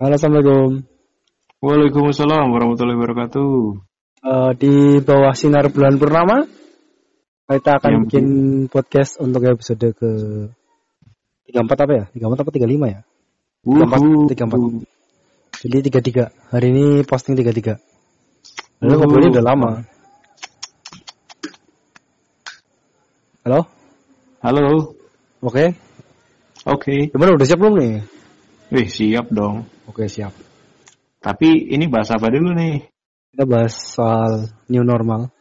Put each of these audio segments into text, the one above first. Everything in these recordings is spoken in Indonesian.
Halo, Assalamualaikum. Waalaikumsalam warahmatullahi wabarakatuh. Uh, di bawah sinar bulan purnama, kita akan Yang- bikin podcast untuk episode ke 34 apa ya? 34 apa 35 ya? Tiga empat, Wuhu. tiga empat. Jadi 33. Hari ini posting 33. Lalu Wuhu. ngobrolnya udah lama. Halo? Halo. Oke. Oke. Gimana udah siap belum nih? Wih, siap dong. Oke, siap. Tapi ini bahas apa dulu nih? Kita bahas soal new normal.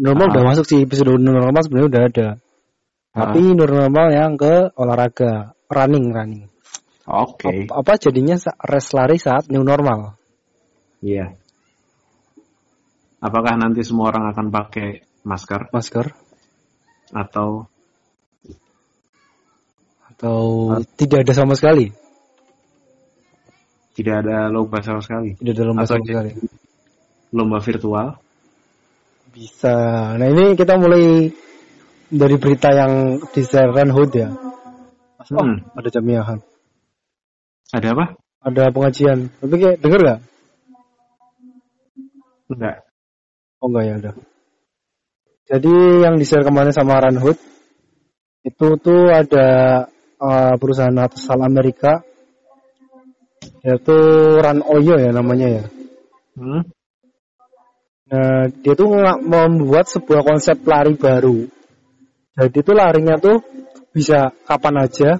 Normal Ah. udah masuk sih episode new normal sebenarnya udah ada. Tapi Ah. new normal yang ke olahraga, running, running. Oke. Apa, apa jadinya rest lari saat new normal? Iya. Apakah nanti semua orang akan pakai masker Masker atau atau tidak ada sama sekali? Tidak ada lomba sama sekali? Tidak ada lomba Atau sama sekali. Lomba virtual? Bisa. Nah ini kita mulai dari berita yang di Hood ya. Oh, Hmm. ada jamiahan. Ada apa? Ada pengajian. Tapi kayak denger gak? Enggak. Oh enggak ya udah. Jadi yang di share kemarin sama Ranhood itu tuh ada uh, perusahaan asal Amerika yaitu Run Oyo ya namanya ya. Hmm? Nah dia tuh nggak membuat sebuah konsep lari baru. Jadi tuh larinya tuh bisa kapan aja,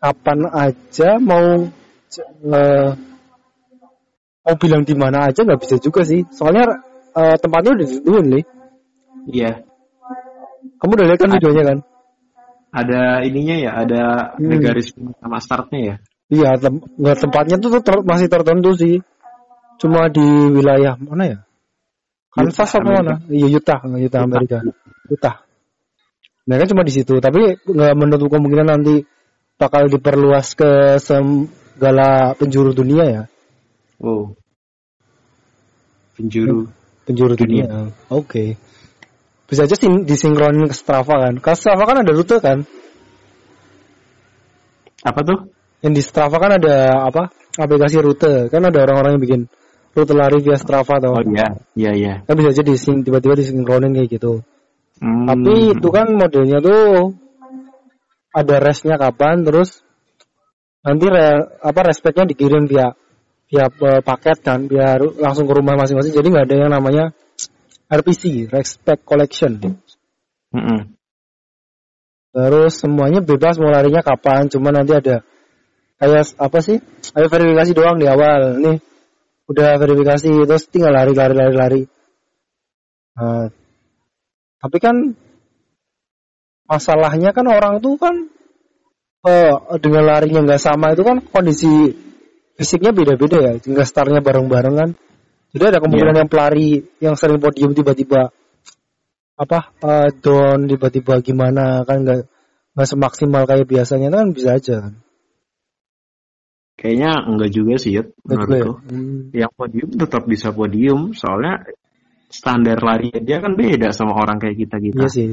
kapan aja mau eh, mau bilang di mana aja nggak bisa juga sih. Soalnya eh, tempatnya udah ditentuin nih. Iya. Kamu udah lihat kan videonya kan? Ada ininya ya, ada Hmm. garis sama startnya ya. Iya, tem nggak tempatnya tuh ter- masih tertentu sih. Cuma di wilayah mana ya? Kansas apa mana? Iya Utah, Utah Amerika. Utah. Nah kan cuma di situ, tapi nggak menutup kemungkinan nanti bakal diperluas ke segala penjuru dunia ya. Oh. Penjuru. Penjuru Dunia. dunia. Oke. Bisa aja sin- disinkronin ke Strava kan. Ke Strava kan ada rute kan? Apa tuh? Yang di Strava kan ada apa? Aplikasi rute. Kan ada orang-orang yang bikin rute lari via Strava atau Oh iya, iya iya. kan bisa aja dising tiba-tiba disinkronin kayak gitu. Hmm. Tapi itu kan modelnya tuh ada restnya kapan, terus nanti re, apa respectnya dikirim via via eh, paket kan, biar langsung ke rumah masing-masing. Jadi nggak ada yang namanya RPC, respect collection. Mm-mm. Terus semuanya bebas mau larinya kapan, cuma nanti ada kayak apa sih? Ada verifikasi doang di awal. Nih udah verifikasi terus tinggal lari lari lari lari. Nah, tapi kan masalahnya kan orang tuh kan eh, dengan larinya nggak sama itu kan kondisi fisiknya beda-beda ya, nggak startnya bareng-bareng kan. Jadi ada kemungkinan yang pelari yang sering podium tiba-tiba apa eh, down tiba-tiba gimana kan nggak nggak semaksimal kayak biasanya itu kan bisa aja kan. Kayaknya enggak juga sih, Yud, ya? menurutku. Hmm. Yang podium tetap bisa podium, soalnya standar lari dia kan beda sama orang kayak kita kita. Iya sih.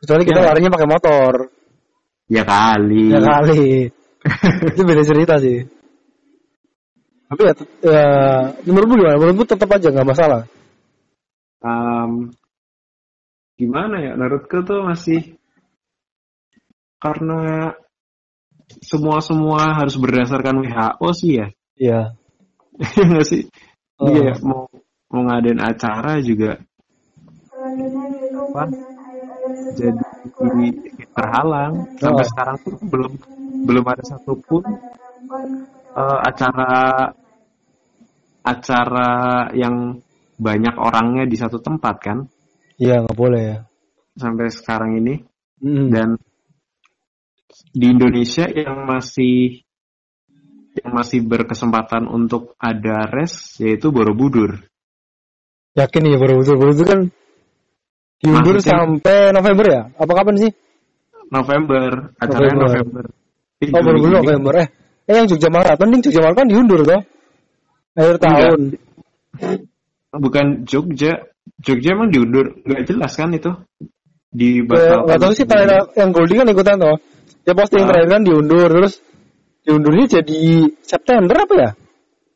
Kecuali kita Iya. larinya pakai motor. Ya kali. Ya kali. itu beda cerita sih. Tapi ya, ya menurutmu gimana? Menurutmu tetap aja nggak masalah. Em, gimana ya? Menurutku tuh masih karena semua semua harus berdasarkan WHO sih ya. Iya. Iya nggak sih? Oh. Iya mau mau ngadain acara juga apa? Jadi terhalang sampai Oh. sekarang tuh belum belum ada satupun eh, acara acara yang banyak orangnya di satu tempat kan Iya nggak boleh ya. sampai sekarang ini Mm. dan di Indonesia yang masih yang masih berkesempatan untuk ada res yaitu Borobudur. Yakin ya baru itu kan diundur sampai November ya? Apa kapan sih? November, acaranya November. November. Oh ini- November eh. Eh yang Jogja Marathon nih Jogja Marathon diundur toh? Akhir Enggak. tahun. bukan Jogja. Jogja emang diundur, nggak jelas kan itu? Di Nggak tahu sih yang Goldie kan ikutan toh. Dia posting Ah. terakhir kan diundur terus diundurnya jadi September apa ya?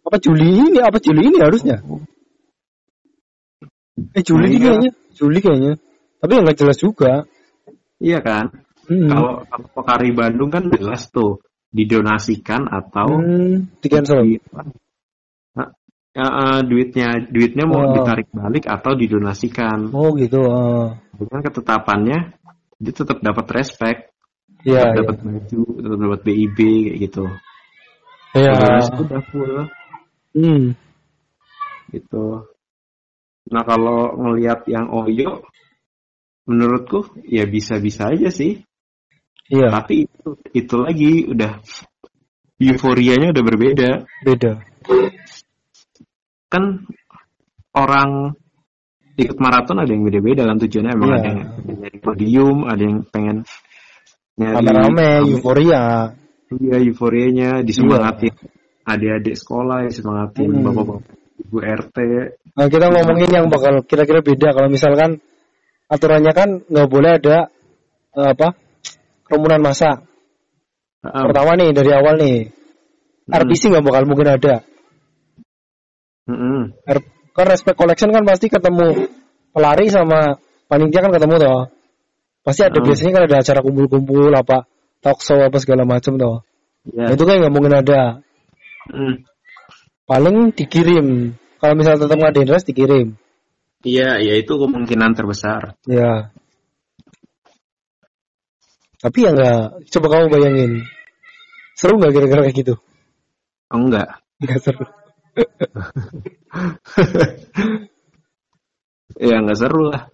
Apa Juli ini? Apa Juli ini harusnya? Eh Juli Nah, iya. kayaknya, Juli kayaknya. Tapi ya nggak jelas juga. Iya kan? Hmm. Kalau Pokari Bandung kan jelas tuh didonasikan atau Hmm, di cancel. di- Nah, ya, eh, duitnya duitnya mau Oh. ditarik balik atau didonasikan. Oh gitu. ah. Dengan ketetapannya dia tetap dapat respect, Iya. tetap dapat baju, tetap dapat BIB kayak gitu. Iya. Terus udah full Hmm. gitu. Nah kalau ngelihat yang Oyo, menurutku ya bisa-bisa aja sih. Iya. Tapi itu, itu lagi udah euforianya udah berbeda. Beda. Kan orang ikut maraton ada yang beda-beda kan tujuannya emang Iya. ada yang pengen podium, ada yang pengen Rame-rame, euforia. Iya, euforianya disemangatin adik-adik sekolah, disemangatin Hmm. bapak-bapak ibu RT. Nah, kita ngomongin yang bakal kira-kira beda kalau misalkan aturannya kan nggak boleh ada eh, apa kerumunan massa. Ah, Pertama nih dari awal nih Hmm. RPC nggak bakal mungkin ada. R- kan respect collection kan pasti ketemu pelari sama panitia kan ketemu toh. Pasti ada Hmm. biasanya kan ada acara kumpul-kumpul apa talk show apa segala macam toh. Ya. Nah, itu kan nggak mungkin ada. Mm. Paling dikirim. Kalau misalnya tetap ngadain race dikirim. Iya, ya itu kemungkinan terbesar. Ya. Tapi ya nggak. Coba kamu bayangin. Seru nggak kira-kira kayak gitu? Oh, enggak. Nggak seru. Ya enggak seru lah.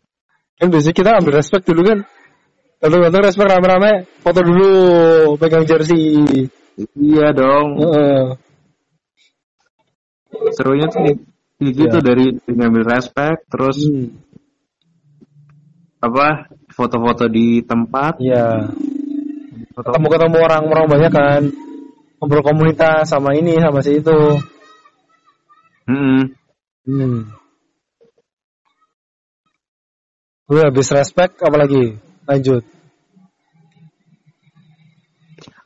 Kan biasanya kita ambil respect dulu kan. Lalu respect rame-rame. Foto dulu. Pegang jersey. Iya dong. Heeh. Serunya tuh gitu dari ngambil respect, terus Hmm. apa foto-foto di tempat, Iya. foto Ketemu-ketemu orang-orang banyak kan. Ngobrol komunitas sama ini sama si itu. Mm-mm. Hmm. Udah habis respect apalagi? Lanjut.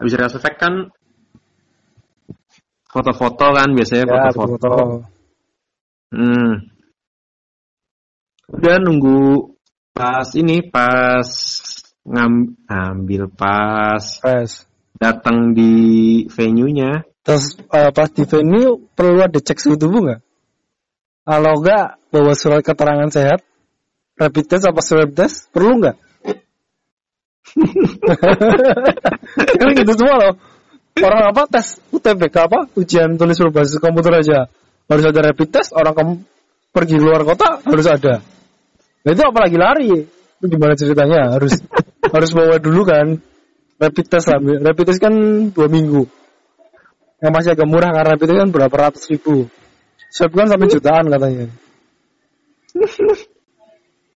Habis respect kan foto-foto kan biasanya Ya, foto-foto. foto. Hmm. Udah nunggu pas ini pas ngam, ngambil pas Press. datang di venue-nya. Terus eh, pas di venue perlu ada cek suhu tubuh nggak? Kalau nggak bawa surat keterangan sehat, rapid test apa swab test perlu nggak? kan gitu semua loh. Orang apa tes UTBK apa ujian tulis berbasis komputer aja harus ada rapid test. Orang kamu pergi luar kota harus ada. Nah itu apalagi lari? Itu gimana ceritanya? Harus harus bawa dulu kan rapid test lah. Rapid test kan dua minggu yang masih agak murah karena itu kan berapa ratus ribu swab kan sampai jutaan katanya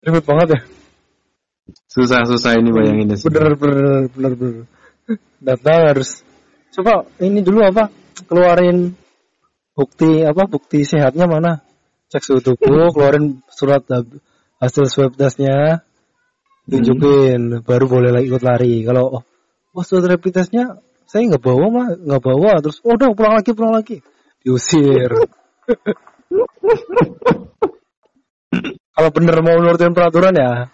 ribet banget ya Susah-susah ini bayanginnya sih. bener bener bener bener. Data harus. Coba ini dulu apa? Keluarin bukti apa? Bukti sehatnya mana? Cek suhu tubuh keluarin surat hasil swab testnya. Tunjukin baru boleh lagi ikut lari. Kalau oh, oh surat rapid testnya saya nggak bawa mah nggak bawa. Terus oh udah pulang lagi pulang lagi. Diusir. Kalau bener mau nurutin peraturan ya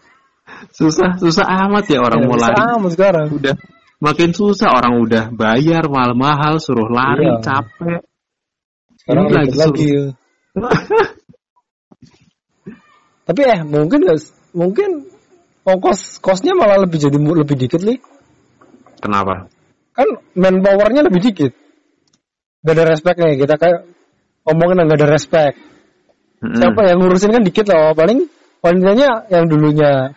Susah, susah amat ya orang ya, mau lari. sekarang Udah makin susah orang udah bayar mahal-mahal suruh lari Iya. capek. sekarang Ini lagi lagi tapi eh mungkin nggak mungkin ongkos kosnya malah lebih jadi lebih dikit nih Kenapa? kan manpowernya lebih dikit gak ada respectnya kita kayak ngomongin nggak ada respect Mm-mm. siapa yang ngurusin kan dikit loh paling panitianya yang dulunya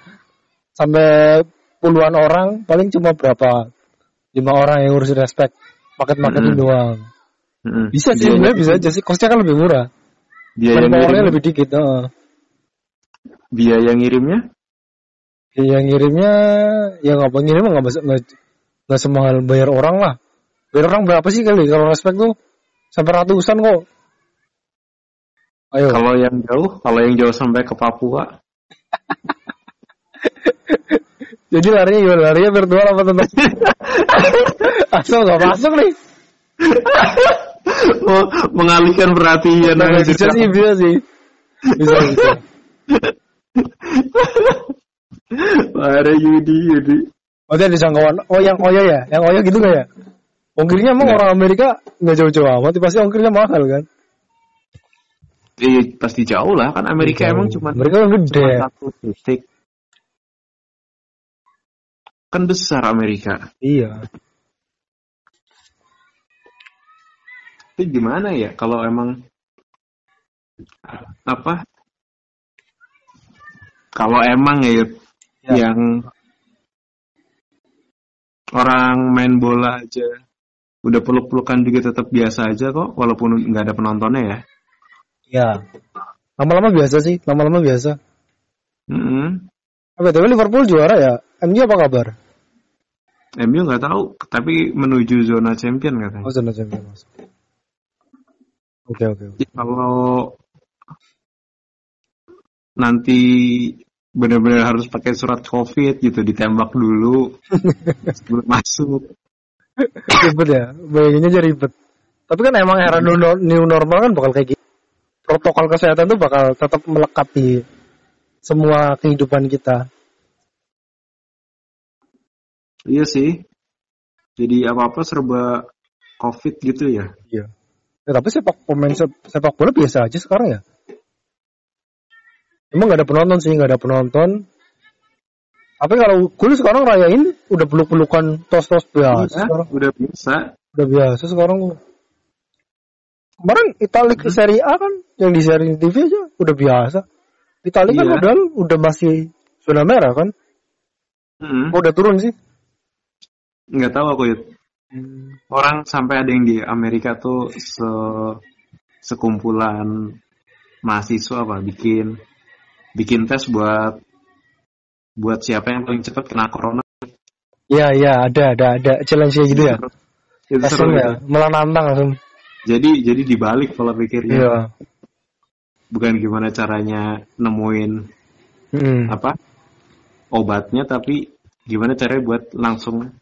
sampai puluhan orang paling cuma berapa? Lima orang yang ngurusin respect paket paketin Mm-mm. doang. Mm-mm. bisa sih sebenarnya bisa aja sih. Kosnya kan lebih murah. Dia yang manpowernya ngirim, lebih dikit heeh. biaya ngirimnya? Yang ngirimnya ya nggak ngirim nggak masuk nggak nggak semahal bayar orang lah. Bayar orang berapa sih kali? Kalau respect tuh sampai ratusan kok. Ayo. Kalau yang jauh, kalau yang jauh sampai ke Papua, jadi larinya gimana larinya virtual apa tetap asal nggak masuk nih Oh, mengalihkan perhatian. Nah, bisa sih, bisa sih. Bisa, bisa. Yudi, Yudi. Oh, dia disangkawan. Oh, yang Oya ya? Yang Oya gitu nggak ya? Ongkirnya emang orang Amerika nggak jauh-jauh amat, pasti ongkirnya mahal kan? Eh, pasti jauh lah kan Amerika Jauh. emang cuma Amerika kan gede. cuma satu titik. Kan besar Amerika. Iya. Tapi gimana ya kalau emang apa? Kalau emang ya, Ya. yang orang main bola aja udah peluk-pelukan juga tetap biasa aja kok walaupun nggak ada penontonnya ya. Ya. Lama-lama biasa sih, lama-lama biasa. Mm-mm. Apa tapi Liverpool juara ya? MU apa kabar? MU nggak tahu tapi menuju zona champion katanya. Oh, zona champion masuk. Oke, oke. kalau nanti benar-benar harus pakai surat covid gitu ditembak dulu sebelum masuk Ribet ya, bayanginnya aja ribet. Tapi kan emang era new, new normal kan bakal kayak gitu. Protokol kesehatan tuh bakal tetap melekat di semua kehidupan kita. Iya sih jadi apa apa serba covid gitu ya Iya. Ya, tapi sepak pemain sep- sepak bola biasa aja sekarang ya. Emang gak ada penonton sih, gak ada penonton. Tapi kalau gue sekarang rayain udah peluk-pelukan tos-tos biasa. Iya, Sekarang udah biasa udah biasa sekarang. Kemarin Itali Hmm. Serie A kan yang di seri TV aja udah biasa. Itali kan Iya. udah udah masih zona merah kan? Mm-mm. Oh, udah turun sih. Nggak tahu aku Yud. orang sampai ada yang di Amerika tuh se sekumpulan mahasiswa apa bikin bikin tes buat buat siapa yang paling cepat kena corona Iya, iya, ada ada ada challenge kayak gitu ya. itu Langsung seru ya, itu. malah nantang langsung. jadi jadi dibalik pola pikirnya Iya. bukan gimana caranya nemuin Hmm. apa obatnya tapi gimana caranya buat langsung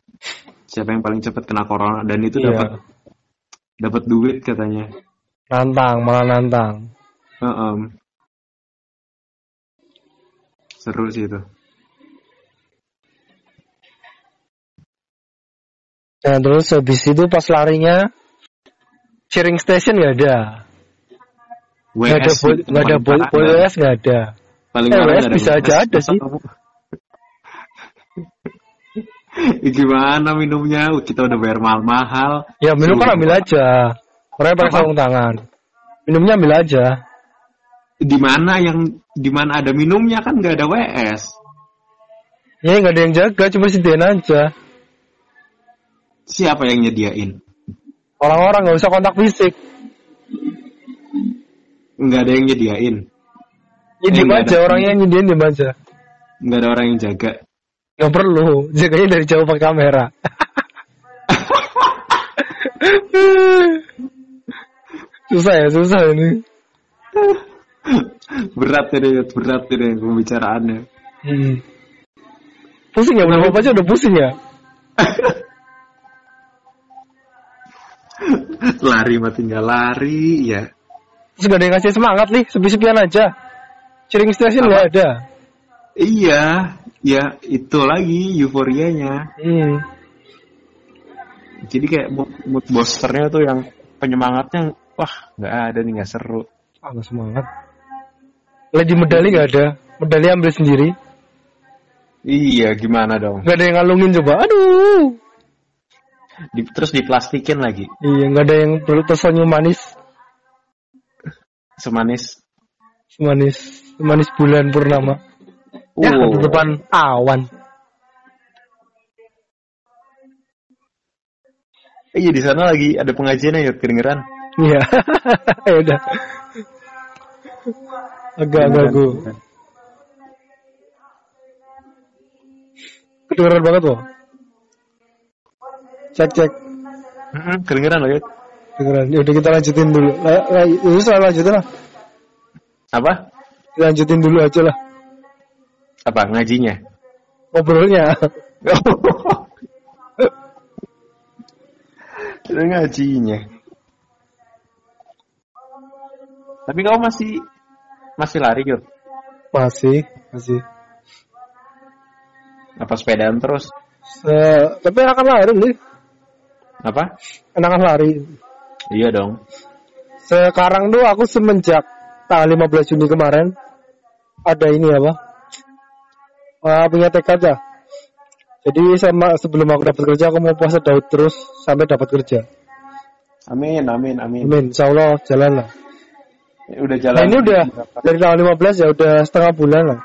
siapa yang paling cepat kena corona dan itu Iya. dapat dapat duit katanya Nantang, malah nantang. Heeh. seru sih itu Nah, terus habis itu pas larinya cheering station nggak ada. Ada WS nggak ada paling boy, parah, boy nggak? WS nggak ada. paling Eh, WS bisa aja ada sih. Gimana minumnya kita udah bayar mahal-mahal Ya minum kan ambil aja. Orangnya pakai sarung tangan. Minumnya ambil aja. di mana yang di mana ada minumnya kan nggak ada WS Ya nggak ada yang jaga, cuma sediain aja. siapa yang nyediain Orang-orang nggak usah kontak fisik. nggak ada yang nyediain Ya Eh, diem nggak aja, ada. orangnya yang nyediain diem aja. nggak ada orang yang jaga Nggak perlu, jaganya dari jauh pakai kamera. susah ya, susah ini. berat ini berat ini pembicaraannya Hmm. Pusing ya, udah apa aja udah pusing ya. lari mah tinggal lari ya Terus gak ada yang ngasih semangat nih, sepi-sepian aja. Cheering station nggak ada. Iya ya itu lagi euforianya Hmm. jadi kayak mood, mood boosternya tuh yang penyemangatnya wah nggak ada nih nggak seru Ah, nggak semangat. Lagi medali nggak ada. Medali ambil sendiri. iya gimana dong Nggak ada yang ngalungin coba. Aduh. Di- terus diplastikin lagi Iya, nggak ada yang perlu tersenyum manis. semanis Semanis, semanis bulan purnama. Ya, Wow. di depan awan. iya di sana lagi ada pengajiannya ya kedengeran Iya. ya udah. Agak-agak gue. Kedengeran banget loh. Cek cek. Mm-mm, kedengeran loh ya Kedengeran. Ya udah kita lanjutin dulu. Lah, ya lanjutin lah. apa Lanjutin dulu aja lah. Apa ngajinya Ngobrolnya. Ngajinya. Tapi kamu masih masih lari Yud? Masih, masih. Apa sepedaan terus? Se- tapi enakan lari nih, Apa? enakan lari. Iya dong. Sekarang tuh aku semenjak tanggal 15 Juni kemarin ada ini apa? Eh, punya tekad ya. Jadi sama sebelum aku dapat kerja aku mau puasa Daud terus sampai dapat kerja. Amin, amin, amin. Amin. Insya Allah jalan lah. Udah jalan. Nah ini udah dari tanggal 15 ya udah setengah bulan lah.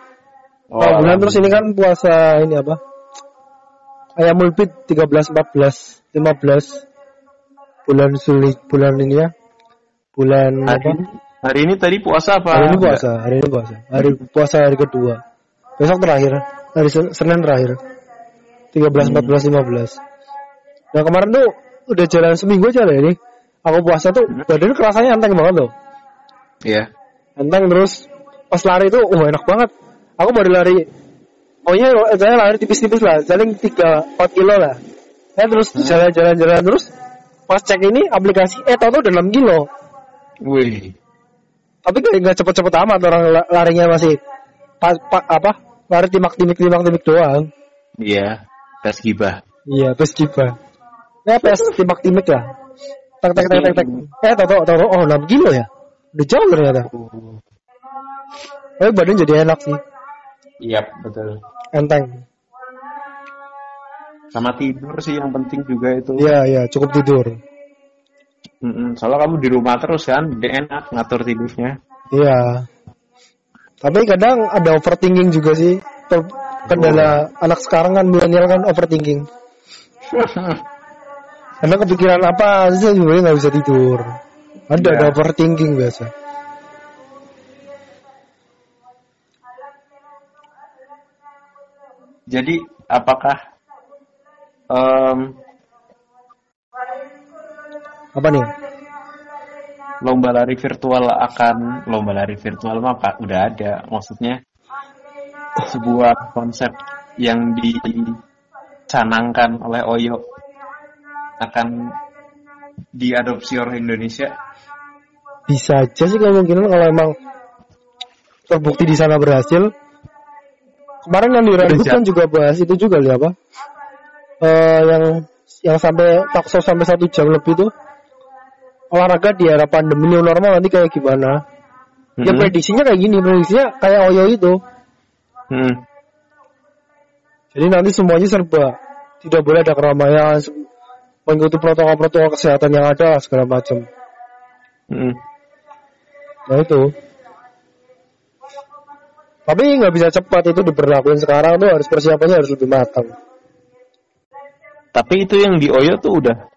Oh, Setengah bulan terus ini kan puasa ini apa? Ayam mulpit 13, 14, 15 bulan sulit bulan ini ya. Bulan hari, apa? ini, hari ini tadi puasa apa? Hari ini puasa, hari ini puasa. Hari puasa hari kedua. Besok terakhir, hari Sen- Senin terakhir. 13, 14, 15. Nah kemarin tuh udah jalan seminggu aja lah ini. Aku puasa tuh badan kerasanya enteng banget loh. Iya. Enteng terus pas lari tuh, oh enak banget. Aku baru lari, pokoknya saya lari tipis-tipis lah, jalan 3, 4 kilo lah. Saya terus jalan-jalan-jalan terus, pas cek ini aplikasi, eh tau-tau udah 6 kilo. Wih. tapi kayak nggak cepet-cepet amat orang la- larinya masih pa, pa- apa? Lari timak timik timak timik doang. Iya. Tes gibah. iya terus kipa ya pes timak timik ya? Tek tek tek tek tek. Eh tau tau oh 6 kilo ya? Udah jauh ternyata. Tapi badan jadi enak sih. Iya, betul. enteng. Sama tidur sih yang penting juga itu. iya iya cukup tidur. Mm-mm, Soalnya kamu di rumah terus kan, jadi enak ngatur tidurnya. iya tapi kadang ada overthinking juga sih. Kendala anak sekarang kan milenial kan overthinking. Karena kepikiran apa aja sebenarnya nggak bisa tidur. Ada Iya. ada overthinking biasa. Jadi apakah em, apa nih lomba lari virtual akan lomba lari virtual mah Pak, udah ada. Maksudnya sebuah konsep yang dicanangkan oleh Oyo akan diadopsi oleh Indonesia. Bisa aja sih kemungkinan kalau emang terbukti di sana berhasil. Kemarin yang di kan juga bahas itu juga lihat apa? Eh yang yang sampai takso sampai satu jam lebih tuh olahraga di era pandemi new normal nanti kayak gimana ya Mhm. prediksinya kayak gini prediksinya kayak Oyo itu Hmm. Jadi nanti semuanya serba tidak boleh ada keramaian, mengikuti protokol-protokol kesehatan yang ada segala macam. Hmm. Nah itu. Tapi nggak bisa cepat itu diberlakuin sekarang tuh harus persiapannya harus lebih matang. Tapi itu yang di Oyo tuh udah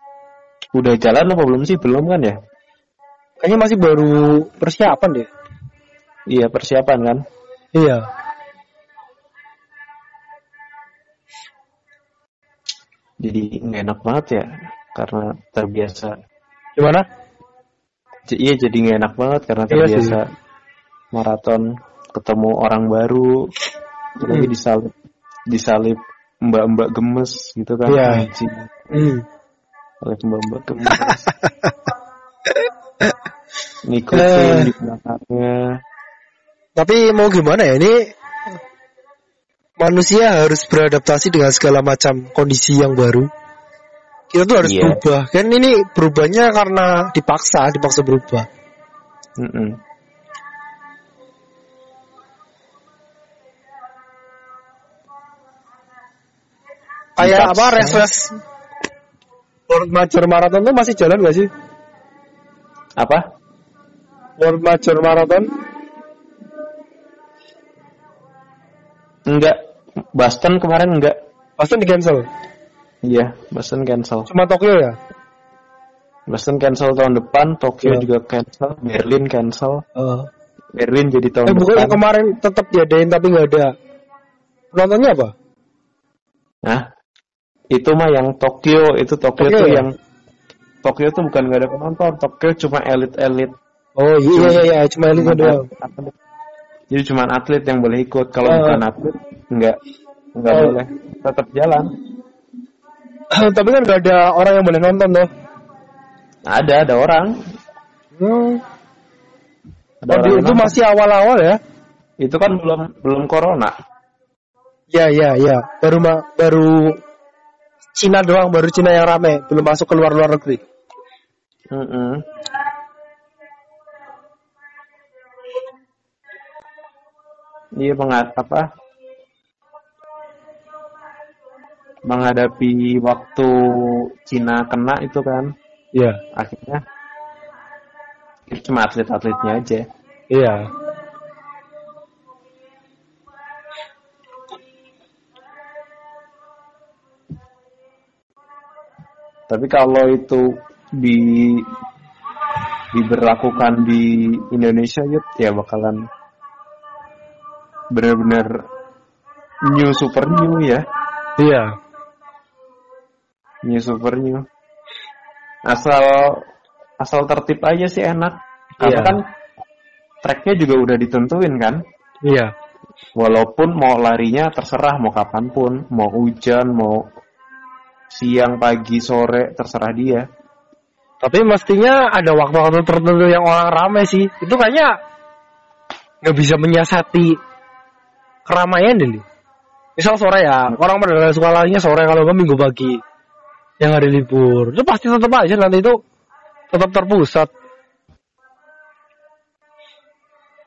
udah jalan apa belum sih? Belum kan ya? Kayaknya masih baru persiapan deh. Iya persiapan kan. Iya. Jadi nggak enak banget ya karena terbiasa. Gimana? J- Iya jadi nggak enak banget karena Iya terbiasa maraton ketemu orang baru, lagi Hmm. disalip disalip mbak-mbak gemes gitu kan. Iya. Hmm. Salip mbak-mbak gemes. Ngikutin Eh. di belakangnya. Tapi mau gimana ya ini manusia harus beradaptasi dengan segala macam kondisi yang baru. Kita tuh harus Iya. berubah. Kan ini berubahnya karena dipaksa, dipaksa berubah. Mm-mm. Kayak Dipaksa. apa race World Major Marathon tuh masih jalan gak sih? Apa? World Major Marathon? Enggak. Boston kemarin enggak. Pasti di cancel. Iya, Boston cancel. Cuma Tokyo ya? Boston cancel tahun depan, Tokyo Iya. juga cancel, Berlin cancel. Uh. Berlin jadi tahun Eh bukan depan. kemarin tetap diadain tapi nggak ada. Penontonnya apa? Nah, itu mah yang Tokyo, itu Tokyo, Tokyo tuh ya? yang Tokyo tuh bukan nggak ada penonton, Tokyo cuma elit-elit. Oh iya iya iya cuma Cuma doang. Jadi cuma atlet yang boleh ikut. Kalau Oh. bukan atlet, nggak nggak Oh. boleh. Tetap jalan. tapi kan nggak ada orang yang boleh nonton loh. Ada, ada orang. Hmm. Ada Oh, orang itu nonton. masih awal-awal ya? Itu kan belum belum corona. Ya, ya, ya. Baru ma- baru Cina doang, baru Cina yang rame, belum masuk ke luar luar negeri. Mm-mm. Iya mengat apa? Menghadapi waktu Cina kena itu kan, Iya, akhirnya cuma atlet-atletnya aja. iya. Tapi kalau itu di diberlakukan di Indonesia Yud, ya bakalan benar-benar new super new ya. Iya. New super new. Asal asal tertib aja sih enak. Karena Iya. kan tracknya juga udah ditentuin kan. Iya. Walaupun mau larinya terserah mau kapan pun, mau hujan, mau siang, pagi, sore, terserah dia. Tapi mestinya ada waktu-waktu tertentu yang orang ramai sih. Itu kayaknya nggak bisa menyiasati keramaian deh. Misal sore ya, orang pada suka larinya sore kalau nggak minggu pagi yang hari libur. Itu pasti tetap aja nanti itu tetap terpusat.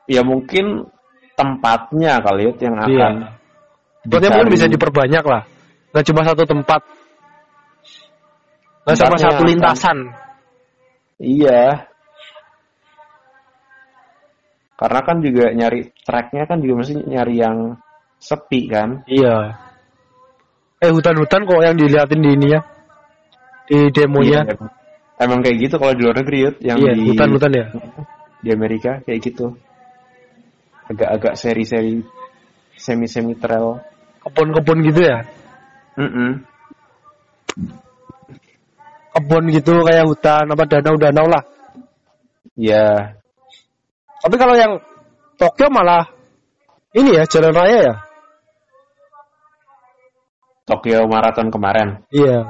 Ya mungkin tempatnya kali ya yang Iya. akan Tempatnya mungkin dicari. bisa diperbanyak lah. Nggak cuma satu tempat. Cuma Tempatnya satu lintasan. Iya. Karena kan juga nyari tracknya kan juga mesti nyari yang sepi kan. Iya. Eh hutan-hutan kok yang diliatin di ini ya. Di demonya. Iya, Emang kayak gitu kalau di luar negeri Yud, yang Iya, di hutan-hutan ya. di Amerika kayak gitu. Agak-agak seri-seri semi-semi trail. Kebun-kebun gitu ya. Mm-mm. Kebun gitu kayak hutan apa danau-danau lah. Ya, Tapi kalau yang Tokyo malah ini ya jalan raya ya. Tokyo Marathon kemarin. Iya.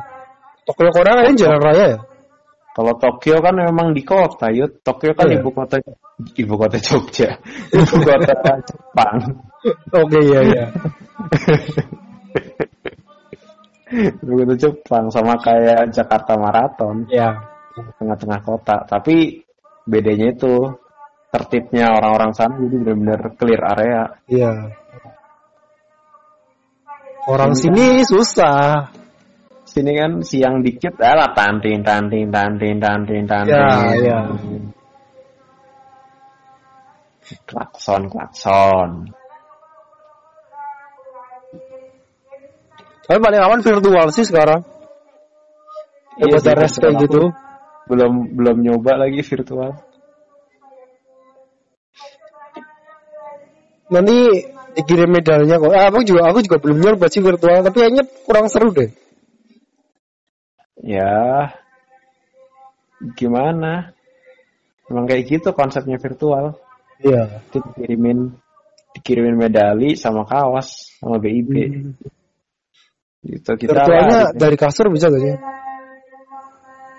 Tokyo Korea kayaknya jalan raya ya. Kalau Tokyo kan memang di kota, Yud. Tokyo kan Iya. ibu kota ibu kota Jogja, ibu kota Jepang. Oke iya iya. kota Jepang sama kayak Jakarta Marathon, Iya. tengah-tengah kota. Tapi bedanya itu tertibnya orang-orang sana jadi benar-benar clear area. Iya. Orang sini susah. Sini kan siang dikit, alah tantin tantin tantin tantin tantin. Ya, ya. Klakson klakson. Tapi paling aman virtual sih sekarang. Ya, buat RS kayak gitu. Belum belum nyoba lagi virtual. Nanti dikirim medalnya kok. Ah, aku juga aku juga belum nyoba sih virtual, tapi kayaknya kurang seru deh. Ya, gimana? Emang kayak gitu konsepnya virtual. Iya. Itu dikirimin dikirimin medali sama kaos sama BIP. Gitu kita Virtualnya dari kasur bisa gak sih?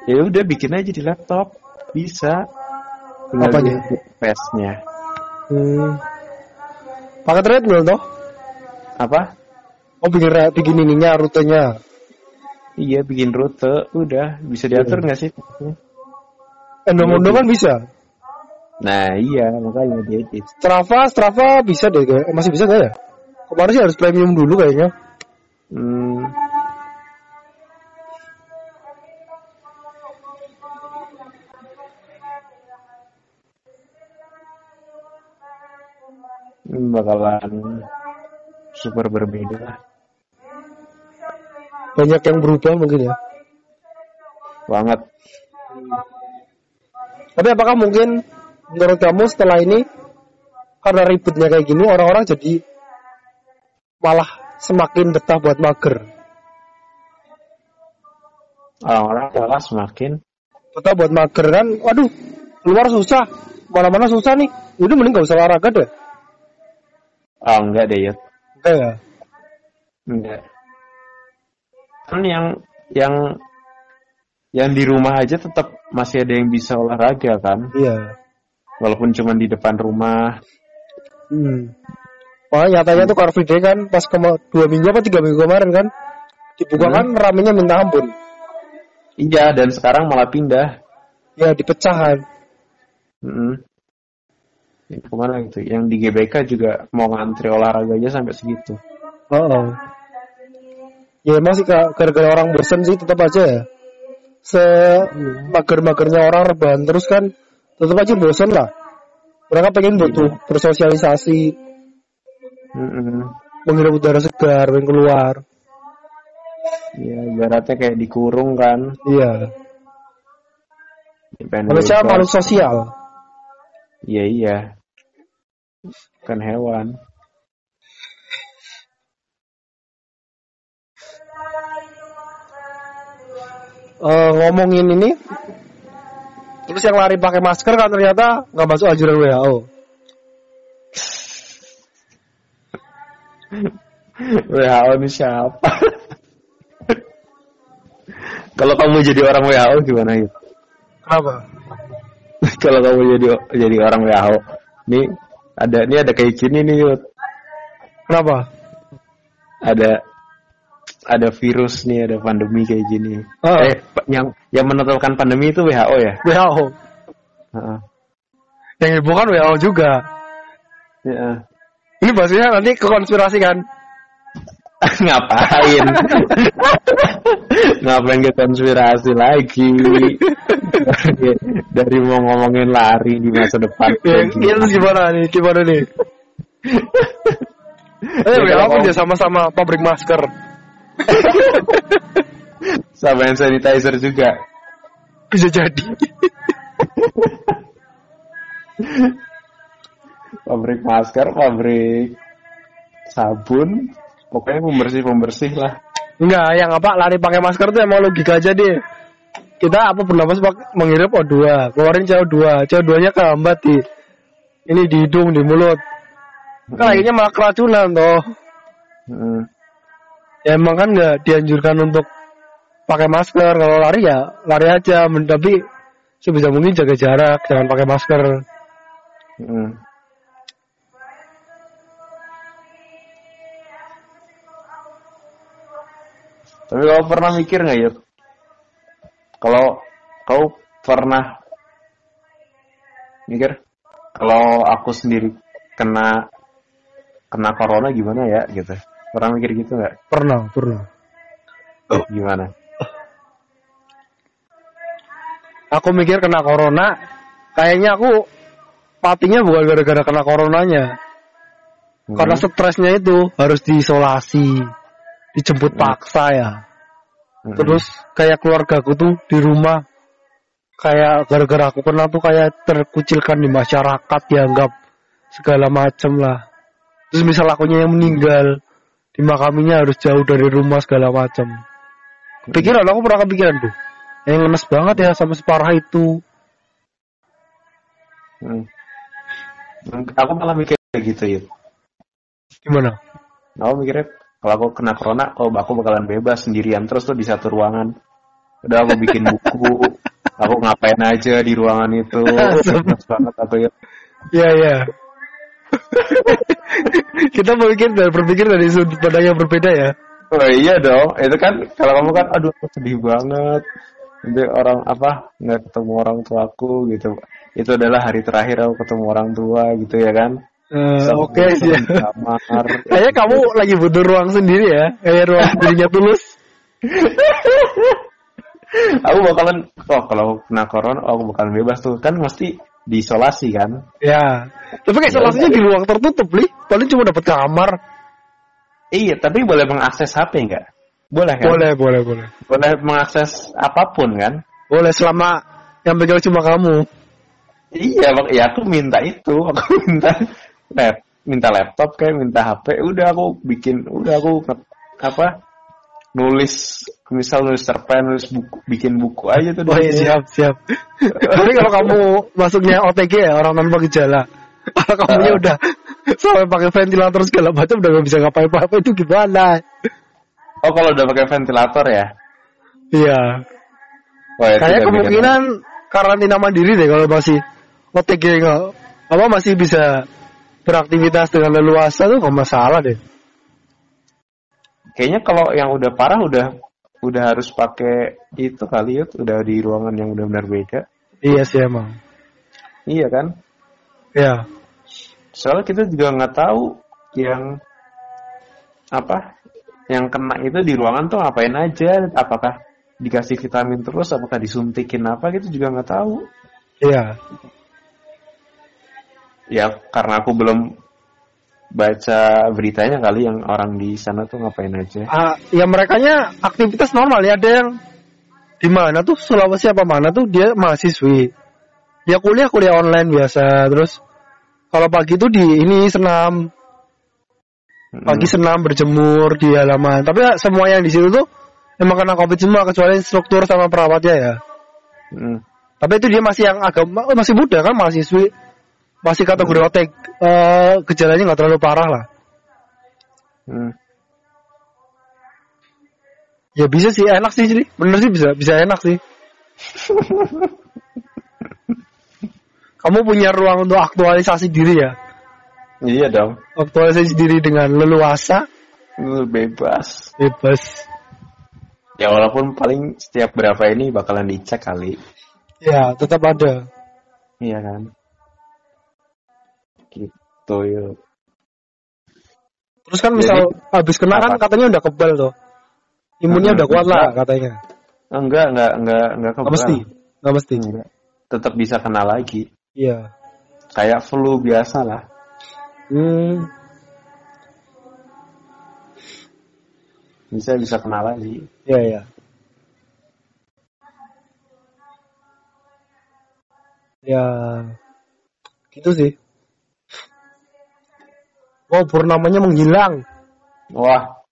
ya udah bikin aja di laptop bisa. Tinggal Apanya? di PS-nya. Hmm. Pakai treadmill toh? Apa? Oh bikin bikin ininya rutenya. Iya bikin rute, udah bisa diatur Iya. nggak sih? Endomondo kan bisa. Nah iya makanya diedit. Strava, Strava bisa deh kayak. Masih bisa gak ya? Kemarin sih harus premium dulu kayaknya. Hmm, bakalan super berbeda Banyak yang berubah mungkin ya. banget. Tapi apakah mungkin menurut kamu setelah ini karena ributnya kayak gini orang-orang jadi malah semakin betah buat mager. Orang-orang malah semakin Betah buat mager kan, waduh, keluar susah, mana-mana susah nih. Udah mending gak usah olahraga deh. oh enggak deh ya, Enggak ya? enggak. Kan yang yang yang di rumah aja tetap masih ada yang bisa olahraga kan, Iya. walaupun cuma di depan rumah. Hmm. Wah nyatanya tuh Car Free Day kan pas kema dua minggu apa tiga minggu kemarin kan dibuka Hmm. kan ramenya minta ampun. Iya, dan sekarang malah pindah. Ya dipecahan. Mm-mm. Ya, ke mana gitu? Yang di GBK juga mau ngantri olahraga aja sampai segitu. Oh, oh. Ya emang sih Kak, gara-gara orang bosen sih tetap aja ya. Se mager-magernya orang rebahan terus kan tetap aja bosen lah. Mereka pengen butuh bersosialisasi, Mm-mm. menghirup udara segar, pengen keluar. Ya, ibaratnya kayak dikurung kan. Iya. Manusia makhluk sosial. Iya iya. Kan hewan. Eh, ngomongin ini, terus yang lari pakai masker kan ternyata nggak masuk anjuran WHO. WHO ini siapa? Kalau kamu jadi orang WHO gimana gitu? Kenapa? Kalau kamu jadi jadi orang WHO, nih ada ini ada kayak gini nih Yud. Kenapa? Ada ada virus nih, ada pandemi kayak gini. Oh. Eh, yang yang menetapkan pandemi itu WHO ya? WHO. Heeh. Yang ibu kan WHO juga. Ya. Ini bahasanya nanti ke konspirasi kan? Ngapain? Ngapain ke konspirasi lagi? dari, mau ngomongin lari di masa depan. Ya, gimana nih? Gimana nih? Eh, Ya, mau- dia sama-sama pabrik masker. Sama hand sanitizer juga. Bisa jadi. Pabrik masker, pabrik sabun, pokoknya pembersih-pembersih lah. Enggak, yang apa lari pakai masker tuh emang logika aja deh. Kita apa bernapas menghirup O2, keluarin CO2, CO2-nya kehambat di ini di hidung, di mulut. Kan akhirnya malah keracunan toh. Hmm. Ya emang kan nggak dianjurkan untuk pakai masker. Kalau lari ya lari aja, tapi sebisa mungkin jaga jarak, jangan pakai masker. Hmm. Tapi kau pernah mikir nggak ya? Kalau kau pernah mikir kalau aku sendiri kena kena corona gimana ya gitu? Pernah mikir gitu nggak? Pernah, pernah. Gimana? Aku mikir kena corona, kayaknya aku matinya bukan gara-gara kena coronanya. Hmm. Karena stresnya itu harus diisolasi, dijemput Hmm. paksa ya. Hmm. Terus kayak keluargaku tuh di rumah kayak gara-gara aku kena tuh kayak terkucilkan di masyarakat dianggap segala macem lah. Terus misal akunya yang meninggal dimakaminya harus jauh dari rumah segala macem. Pikiran aku pernah kepikiran tuh. Yang ngenes banget ya sampai separah itu. Hmm. Aku malah mikir kayak gitu ya. Gimana? Aku mikirnya kalau aku kena corona, oh aku bakalan bebas sendirian terus tuh di satu ruangan. Udah aku bikin buku, aku ngapain aja di ruangan itu. Bebas banget aku ya. Iya iya. Kita berpikir dan berpikir dari sudut pandang yang berbeda ya. Oh iya dong, itu kan kalau kamu kan, aduh aku sedih banget. Nanti orang apa nggak ketemu orang tuaku gitu. Itu adalah hari terakhir aku ketemu orang tua gitu ya kan. Sama Oke sih. ya. Kayaknya kamu lagi butuh ruang sendiri ya, kayak ruang sendirinya tulus. aku bakalan, oh kalau kena corona, oh, aku bakalan bebas tuh kan mesti diisolasi kan. Ya. Tapi kayak isolasinya di ruang tertutup, li. Paling cuma dapat kamar. Iya, tapi boleh mengakses HP nggak? Boleh kan? Boleh, boleh, boleh. Boleh mengakses apa pun kan? Boleh selama yang pegang cuma kamu. Iya, ya aku minta itu, aku minta lap, minta laptop kayak minta HP, udah aku bikin, udah aku apa? Nulis, misal nulis cerpen, nulis buku, bikin buku aja tuh. Oh iya, siap, siap. Tapi kalau kamu masuknya OTG ya, orang tanpa gejala. Kalau kamunya Ah. udah sampai pakai ventilator segala macam udah gak bisa ngapain apa itu gimana? Oh, kalau udah pakai ventilator ya? Iya. Oh, ya, Kayak kemungkinan karantina mandiri deh kalau masih OTG nggak apa masih bisa beraktivitas dengan leluasa tuh nggak masalah deh. Kayaknya kalau yang udah parah udah udah harus pakai itu kali ya, udah di ruangan yang benar-benar beda. Iya sih emang. Iya kan? Ya. Soalnya kita juga nggak tahu yang apa yang kena itu di ruangan tuh ngapain aja, apakah dikasih vitamin terus, apakah disuntikin apa gitu juga nggak tahu. Iya. Ya karena aku belum baca beritanya kali yang orang di sana tuh ngapain aja. Ah, ya mereka aktivitas normal ya ada yang di mana tuh Sulawesi apa mana tuh dia mahasiswi. Dia kuliah kuliah online biasa terus kalau pagi tuh di ini senam pagi senam berjemur di halaman tapi ya, semua yang di situ tuh emang kena covid semua kecuali struktur sama perawatnya ya Hmm. tapi itu dia masih yang agak masih muda kan mahasiswi masih kategori otek eh, gejalanya nggak terlalu parah lah. Hmm. ya bisa sih enak sih sih bener sih bisa bisa enak sih. Kamu punya ruang untuk aktualisasi diri ya? Iya dong, aktualisasi diri dengan leluasa? Lu bebas. bebas. Ya walaupun paling setiap berapa ini bakalan dicek kali. ya tetap ada. Iya kan? Gitu yuk. terus kan misal habis kena kan katanya udah kebal tuh imunnya Hmm, udah kuat lah katanya Enggak, enggak, enggak, enggak nggak kebal. mesti nggak mesti Enggak. Tetap bisa kena lagi. iya Kayak flu biasa lah. hmm Bisa bisa kena lagi. iya iya ya gitu sih wow purnamanya menghilang Wah,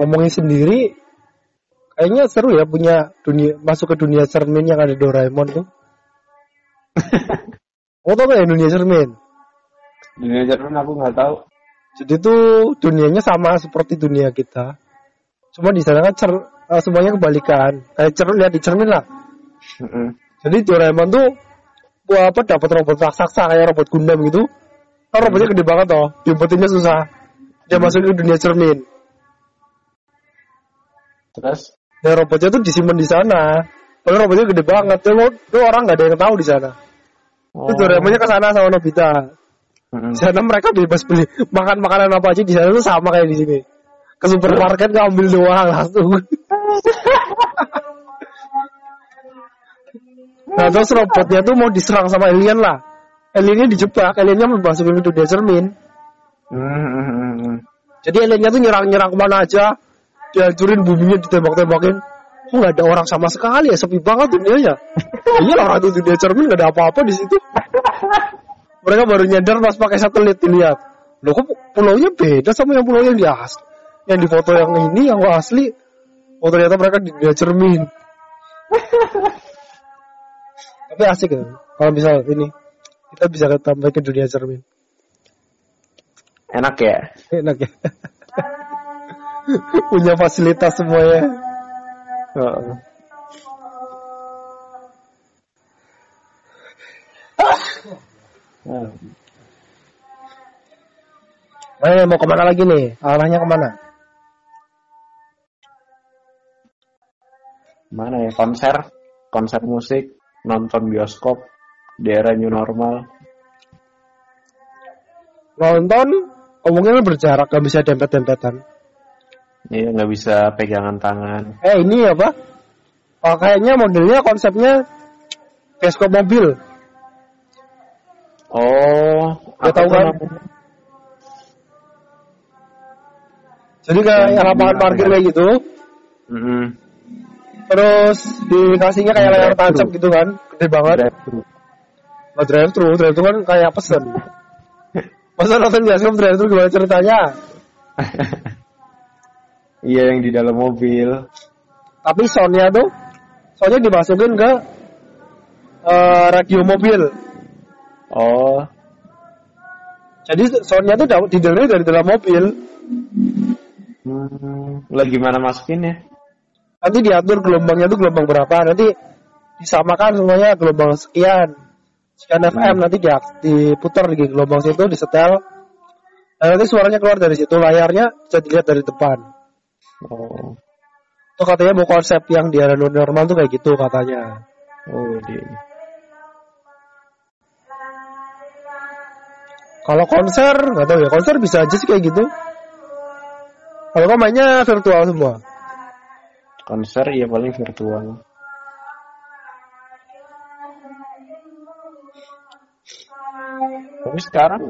ngomongin sendiri kayaknya seru ya punya dunia masuk ke dunia cermin yang ada Doraemon tuh. Kamu tau gak ya dunia cermin? dunia Jerman aku nggak tahu. Jadi tuh dunianya sama seperti dunia kita. Cuma di sana kan cer eh, semuanya kebalikan. Kayak cermin lihat di cermin lah. Mm-mm. Jadi Doraemon tuh wah apa dapat robot raksasa kayak robot Gundam gitu. Kan robotnya gede banget toh, diumpetinnya susah. Dia masuk ke dunia cermin. Terus? Dan robotnya tuh disimpan di sana. Padahal robotnya gede banget. Tuh, tuh orang nggak ada yang tahu di sana. Oh. Itu Doraemonnya ke sana sama Nobita. Di sana mereka bebas beli makan makanan apa aja di sana tuh sama kayak di sini. Ke supermarket ngambil doang langsung. Nah terus robotnya tuh mau diserang sama alien lah. Aliennya dijebak, aliennya masukin ke dunia cermin. Jadi aliennya tuh nyerang-nyerang ke mana aja, dihancurin buminya ditembak-tembakin. Kok nggak ada orang sama sekali ya, sepi banget dunianya. iya orang itu dunia cermin nggak ada apa-apa di situ. Mereka baru nyadar pas pakai satelit dilihat. Loh kok pulaunya beda sama yang pulau yang di asli. Yang di foto yang ini, yang asli. Oh ternyata mereka di dunia cermin. Tapi asik ya. Kalau misal ini, kita bisa sampai ke dunia cermin. Enak ya? Enak ya. Punya fasilitas semuanya. Hmm. Eh, mau ke mana lagi nih? Arahnya ke mana? Mana ya konser, konser musik, nonton bioskop, di era new normal. Nonton, kemungkinan berjarak, gak bisa dempet-dempetan. Iya nggak bisa pegangan tangan. Eh, ini apa? Oh, kayaknya modelnya konsepnya bioskop mobil. Oh, apa tahu kan? namanya? Jadi kayak lapangan parkir ya? kayak gitu. Mm-mm. Terus dikasihnya kayak layar tancap gitu kan, gede banget. Oh, drive thru, drive thru kan kayak pesen. Masa nonton bioskop drive thru gimana ceritanya? Iya yang di dalam mobil. Tapi soundnya tuh, soundnya dimasukin ke eh, radio mobil. Oh, Jadi soundnya tuh didengar dari dalam mobil. Hmm, lah gimana masukinnya? Nanti diatur gelombangnya tuh gelombang berapa. Nanti disamakan semuanya gelombang sekian. Sekian FM nanti dia diputar di gelombang situ disetel. Dan nanti suaranya keluar dari situ. Layarnya bisa dilihat dari depan. Oh, Itu katanya mau konsep yang di era normal tuh kayak gitu katanya. oh di. Kalau konser nggak tahu ya konser bisa aja sih kayak gitu. Kalau kau mainnya virtual semua. Konser ya paling virtual. Tapi sekarang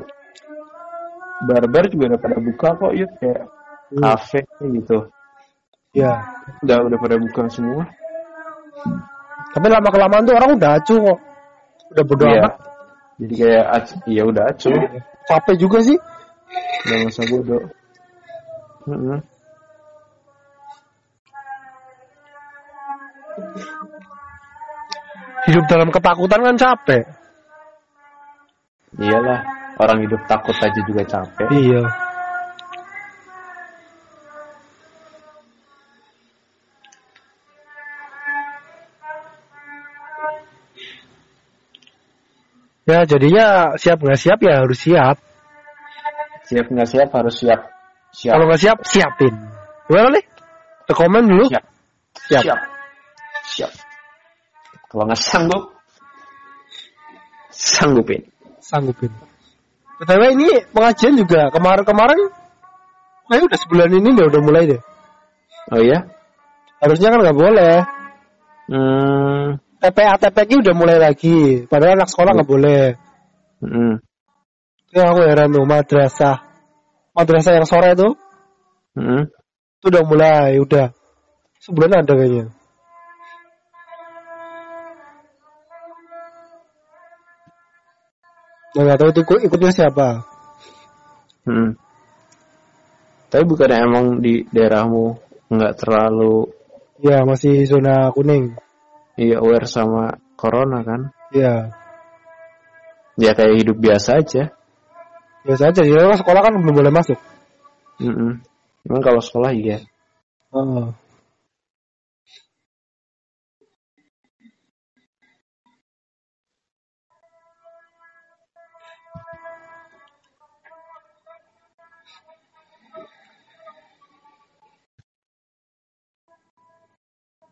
barber juga udah pada buka kok yuk kayak Hmm. kafe gitu. Ya. Udah udah pada buka semua. Tapi lama kelamaan tuh orang udah acuh kok. Udah bodo Iya. amat. Jadi kayak iya udah acuh. Capek juga sih. Udah nggak usah bodoh. Mm-mm. Hidup dalam ketakutan kan capek. Iyalah, orang hidup takut aja juga capek. Iya. Ya jadinya siap nggak siap ya harus siap. Siap nggak siap harus siap. Siap. Kalau nggak siap siapin. Gimana nih? Komen dulu. Siap. Siap. Siap. Siap. Kalau nggak sanggup, sanggupin. Sanggupin. BTW ini pengajian juga kemarin-kemarin kayak udah sebulan ini udah udah mulai deh. Oh iya? Harusnya kan nggak boleh. Hmm. TPA TPQ udah mulai lagi. Padahal anak sekolah nggak boleh. hmm. Ya aku heran tuh madrasah. Madrasah yang sore tuh Hmm. itu udah mulai, udah sebulan ada kayaknya. Nah, nggak tahu itu ikut- ikutnya siapa. Hmm. Tapi bukan emang di daerahmu nggak terlalu Ya masih zona kuning. iya aware sama corona kan? Ya Ya kayak hidup biasa aja. biasa aja. Ya sekolah kan belum boleh masuk. Mm Emang kalau sekolah iya. Oh.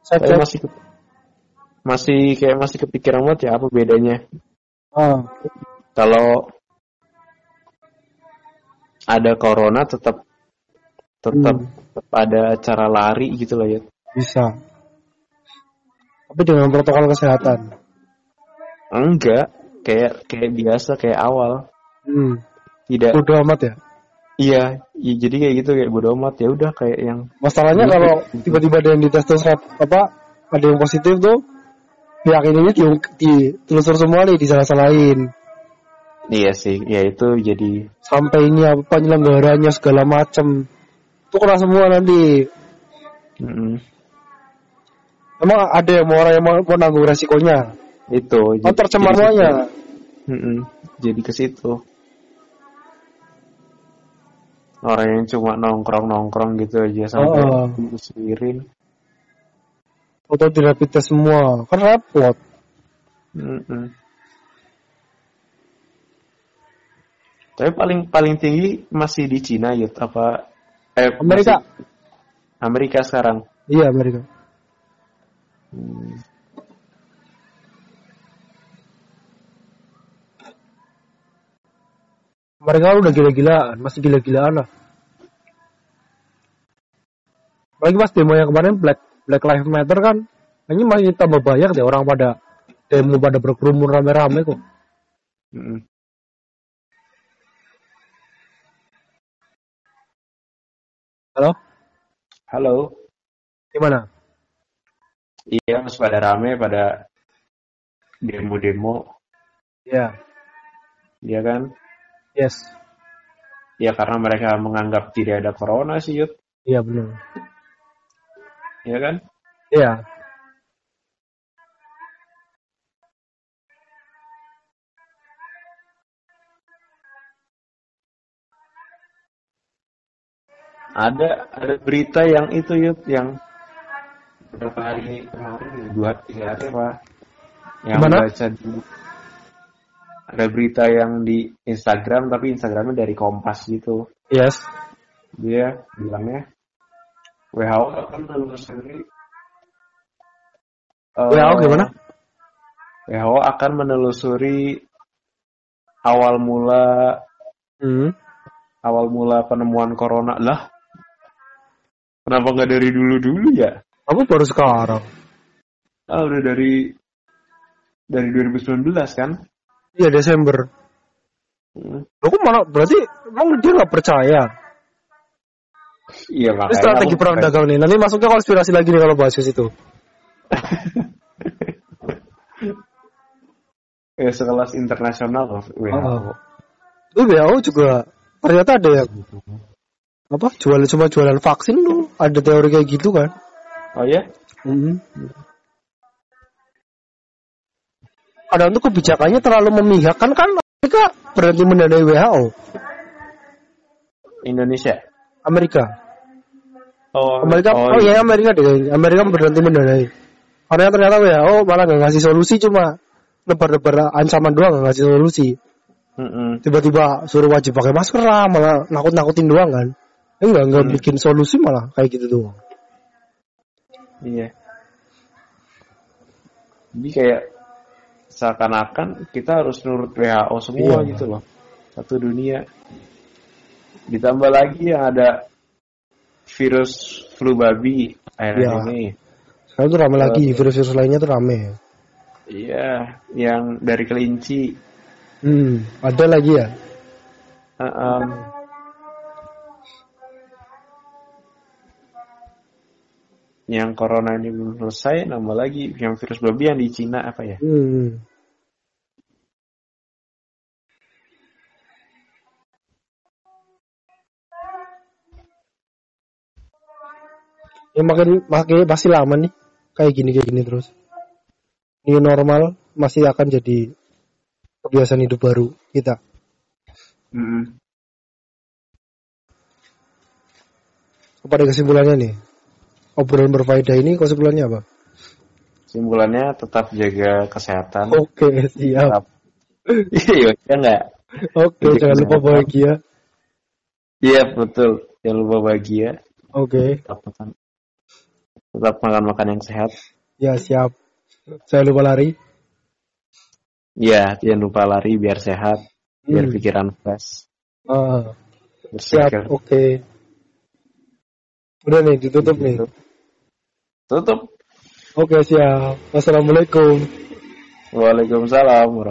Saya masih masih kayak masih kepikiran banget ya apa bedanya Ah, kalau ada corona tetap tetap, Hmm. tetap ada cara lari gitu lah ya. bisa. Tapi dengan protokol kesehatan. Enggak, kayak kayak biasa kayak awal. Hmm. Tidak. Bodo amat ya. Iya, iya, jadi kayak gitu kayak bodo amat. Ya udah kayak yang Masalahnya Gitu. kalau tiba-tiba ada yang dites terus apa ada yang positif tuh pihak ini di, ditelusur semua nih disalah-salahin. Iya sih, ya itu jadi sampai ini apa penyelenggaranya segala macem. Itu kena semua nanti. Mm, emang ada yang mau orang yang mau, mau nanggung resikonya? Itu. kan tercemar jadi- semuanya? Mm-mm, jadi ke situ. Orang yang cuma nongkrong-nongkrong gitu aja sampai Oh. disirin. atau di rapid test semua kan repot Mm-mm. Tapi paling paling tinggi masih di Cina yut apa eh, Amerika masih- Amerika sekarang. iya Amerika Hmm. Mereka udah gila-gilaan masih gila-gilaan lah lagi pas demo yang kemarin Black Black Lives Matter kan ini masih tambah banyak deh orang pada demo pada berkerumun rame-rame kok Mm-mm. halo Halo. gimana Iya, masih pada rame pada demo-demo, ya ya kan? Yes. Ya karena mereka menganggap tidak ada corona sih Yud. Iya benar. Iya kan? Iya. Ada ada berita yang itu Yud yang beberapa hari kemarin dua tiga hari apa? Yang Di mana? baca di ada berita yang di Instagram tapi Instagramnya dari Kompas gitu Yes. dia bilangnya WHO akan menelusuri eh, WHO gimana? WHO akan menelusuri awal mula Hmm. awal mula penemuan corona lah kenapa nggak dari dulu dulu ya Aku baru sekarang. ah udah dari dari 2019 kan Iya Desember. Hmm. Aku malah berarti emang dia nggak percaya. iya Ini makanya strategi perang dagang nih. Nanti masuknya konspirasi lagi nih kalau bahas ke situ. ya sekelas internasional loh Oh. Itu WHO juga ternyata ada yang apa jual cuma jualan vaksin tuh ada teori kayak gitu kan oh ya Mm-hmm. Kadang tuh kebijakannya terlalu memihak kan kan Amerika berhenti mendanai WHO Indonesia Amerika oh Amerika oh, oh, iya Amerika deh. Amerika berhenti mendanai karena ternyata WHO malah nggak ngasih solusi cuma lebar-lebar ancaman doang nggak ngasih solusi Mm-mm. tiba-tiba suruh wajib pakai masker lah malah nakut-nakutin doang kan enggak enggak Hmm. bikin solusi malah kayak gitu doang Iya. Jadi kayak seakan-akan kita harus nurut WHO semua Iya. gitu loh. Satu dunia. Ditambah lagi yang ada virus flu babi akhir Iya. ini. sekarang tuh rame lagi virus-virus lainnya tuh rame Iya, yang dari kelinci. hmm ada lagi ya Uh, um, yang corona ini belum selesai, nambah lagi yang virus babi yang di Cina apa ya? hmm ya makin makin pasti lama nih kayak gini kayak gini terus new normal masih akan jadi kebiasaan hidup baru kita Mm-mm. kepada kesimpulannya nih obrolan berfaedah ini kesimpulannya apa Simpulannya tetap jaga kesehatan. oke siap Tetap. Iya, iya enggak? oke jangan lupa bahagia Iya, betul. Jangan lupa bahagia. oke Tetap makan. Tetap makan makan yang sehat. ya siap saya lupa lari Iya, jangan lupa lari biar sehat, biar Hmm. pikiran fresh. Ah, biar siap seger. oke udah nih ditutup nih Tutup. oke siap. Assalamualaikum. Waalaikumsalam. warahmatullahi